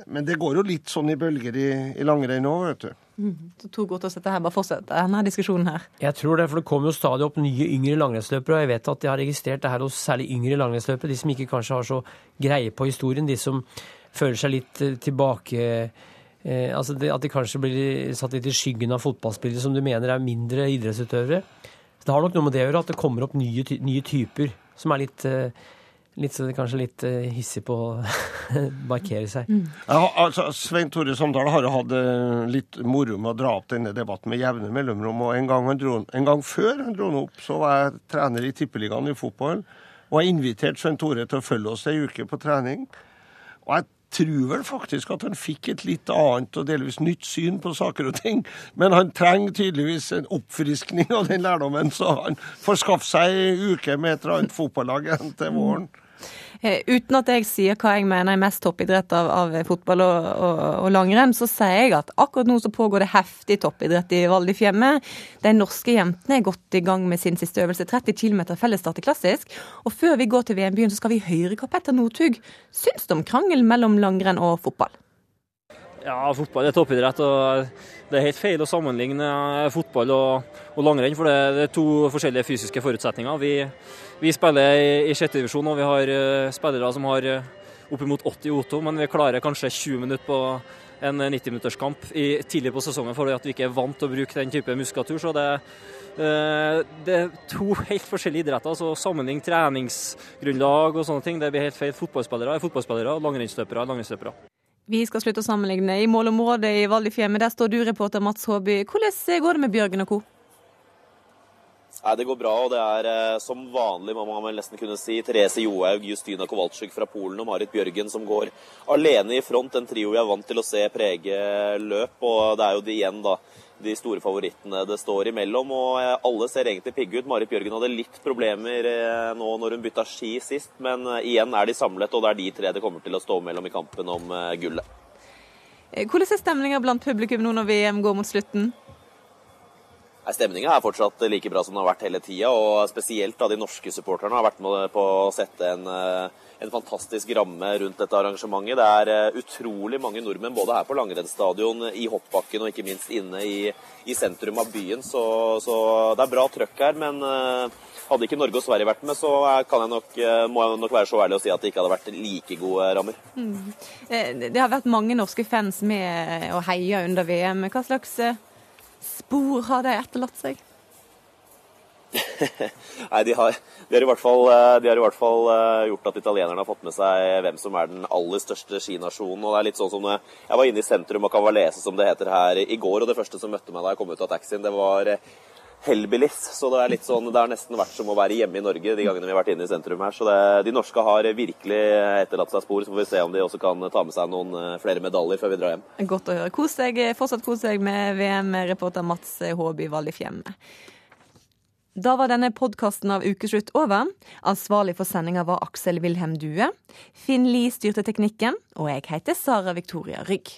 [SPEAKER 35] men det går jo litt sånn i bølger i, i langrenn òg, vet du.
[SPEAKER 1] Mm. Så to godt å sette her, bare fortsette denne diskusjonen her.
[SPEAKER 36] Jeg tror det, for det kommer jo stadig opp nye yngre langrennsløpere. Og jeg vet at jeg har registrert det her hos særlig yngre langrennsløpere. De som ikke kanskje har så greie på historien. De som føler seg litt eh, tilbake eh, altså det, At de kanskje blir satt litt i skyggen av fotballspillere som du mener er mindre idrettsutøvere. Så det har nok noe med det å gjøre, at det kommer opp nye, nye typer som er litt eh, litt, kanskje litt uh, hissig på å markere seg. Mm.
[SPEAKER 35] Ja, altså, Svein Tore Samdal har jo hatt uh, litt moro med å dra opp denne debatten med jevne mellomrom. og en gang, dro, en gang, før han dro den opp, så var jeg trener i Tippeligaen i fotball. Og jeg inviterte Svein Tore til å følge oss ei uke på trening. Og jeg tror vel faktisk at han fikk et litt annet og delvis nytt syn på saker og ting. Men han trenger tydeligvis en oppfriskning av den lærdommen, så han får skaffe seg ei uke med et eller annet fotballag til våren.
[SPEAKER 1] Eh, uten at jeg sier hva jeg mener er mest toppidrett av, av fotball og, og, og, langrenn, så sier jeg at akkurat nå så pågår det heftig toppidrett i Val. De norske jentene er godt i gang med sin siste øvelse, 30 km fellesstart i klassisk. Og før vi går til VM-byen, så skal vi høre hva Petter Northug syns om krangelen mellom langrenn og fotball.
[SPEAKER 37] Ja, fotball er toppidrett. og Det er helt feil å sammenligne fotball og, og langrenn, for det, er to forskjellige fysiske forutsetninger. Vi vi spiller i, i sjette divisjon, og vi har uh, spillere som har uh, oppimot 80 O2, men vi klarer kanskje 20 minutter på en 90-minutterskamp tidlig på sesongen fordi at vi ikke er vant til å bruke den type muskulatur. Så det, uh, det er to helt forskjellige idretter. så Sammenligning treningsgrunnlag og sånne ting, det blir helt feil. Fotballspillere er fotballspillere, og langrennsløpere er langrennsløpere.
[SPEAKER 1] Vi skal slutte å sammenligne. I målområdet i Val der står du, reporter Mats Håby. Hvordan går det med Bjørgen og co.?
[SPEAKER 38] Nei, Det går bra, og det er eh, som vanlig, må man nesten kunne si. Therese Johaug, Justina Kowalczyk fra Polen og Marit Bjørgen som går alene i front. En trio vi er vant til å se prege løp. Og det er jo de igjen, da, de store favorittene det står imellom. Og eh, alle ser egentlig pigge ut. Marit Bjørgen hadde litt problemer eh, nå når hun bytta ski sist, men igjen er de samlet, og det er de tre det kommer til å stå mellom i kampen om gullet.
[SPEAKER 1] Hvordan er stemninga blant publikum nå når VM går mot slutten?
[SPEAKER 38] Stemninga er fortsatt like bra som den har vært hele tida, og spesielt da de norske supporterne har vært med på å sette en, en fantastisk ramme rundt dette arrangementet. Det er utrolig mange nordmenn både her på langrennsstadion, i hoppbakken og ikke minst inne i, i sentrum av byen, så, så, det er bra trøkk her. men hadde ikke Norge og Sverige vært med, så kan jeg nok, må jeg nok være så ærlig å si at det ikke hadde vært like gode rammer. Mm.
[SPEAKER 1] Det har vært mange norske fans med og heia under VM. Hva slags spor har de etterlatt seg?
[SPEAKER 38] Nei, de har, de, har fall, de har, i hvert fall, eh, gjort at italienerne har fått med seg hvem som er den aller største skinasjonen. og det er litt sånn som Jeg var inne i sentrum av Cavalese, som det heter her, i går, og det første som møtte meg da jeg kom ut av taxien, det var Helbilis Hellbillies. Så det er litt sånn, det har nesten vært som å være hjemme i Norge de gangene vi har vært inne i sentrum her. Så det, de norske har virkelig etterlatt seg spor. Så får vi se om de også kan ta med seg noen eh, flere medaljer før vi drar hjem.
[SPEAKER 1] Godt å høre. Kos deg, fortsatt kos deg med VM-reporter Mats Håby Valdifjem. Da var denne podkasten av Ukeslutt over. Ansvarlig for sendinga var Aksel Wilhelm Due. Finn Lie styrte teknikken, og jeg heter Sara Victoria Rygg.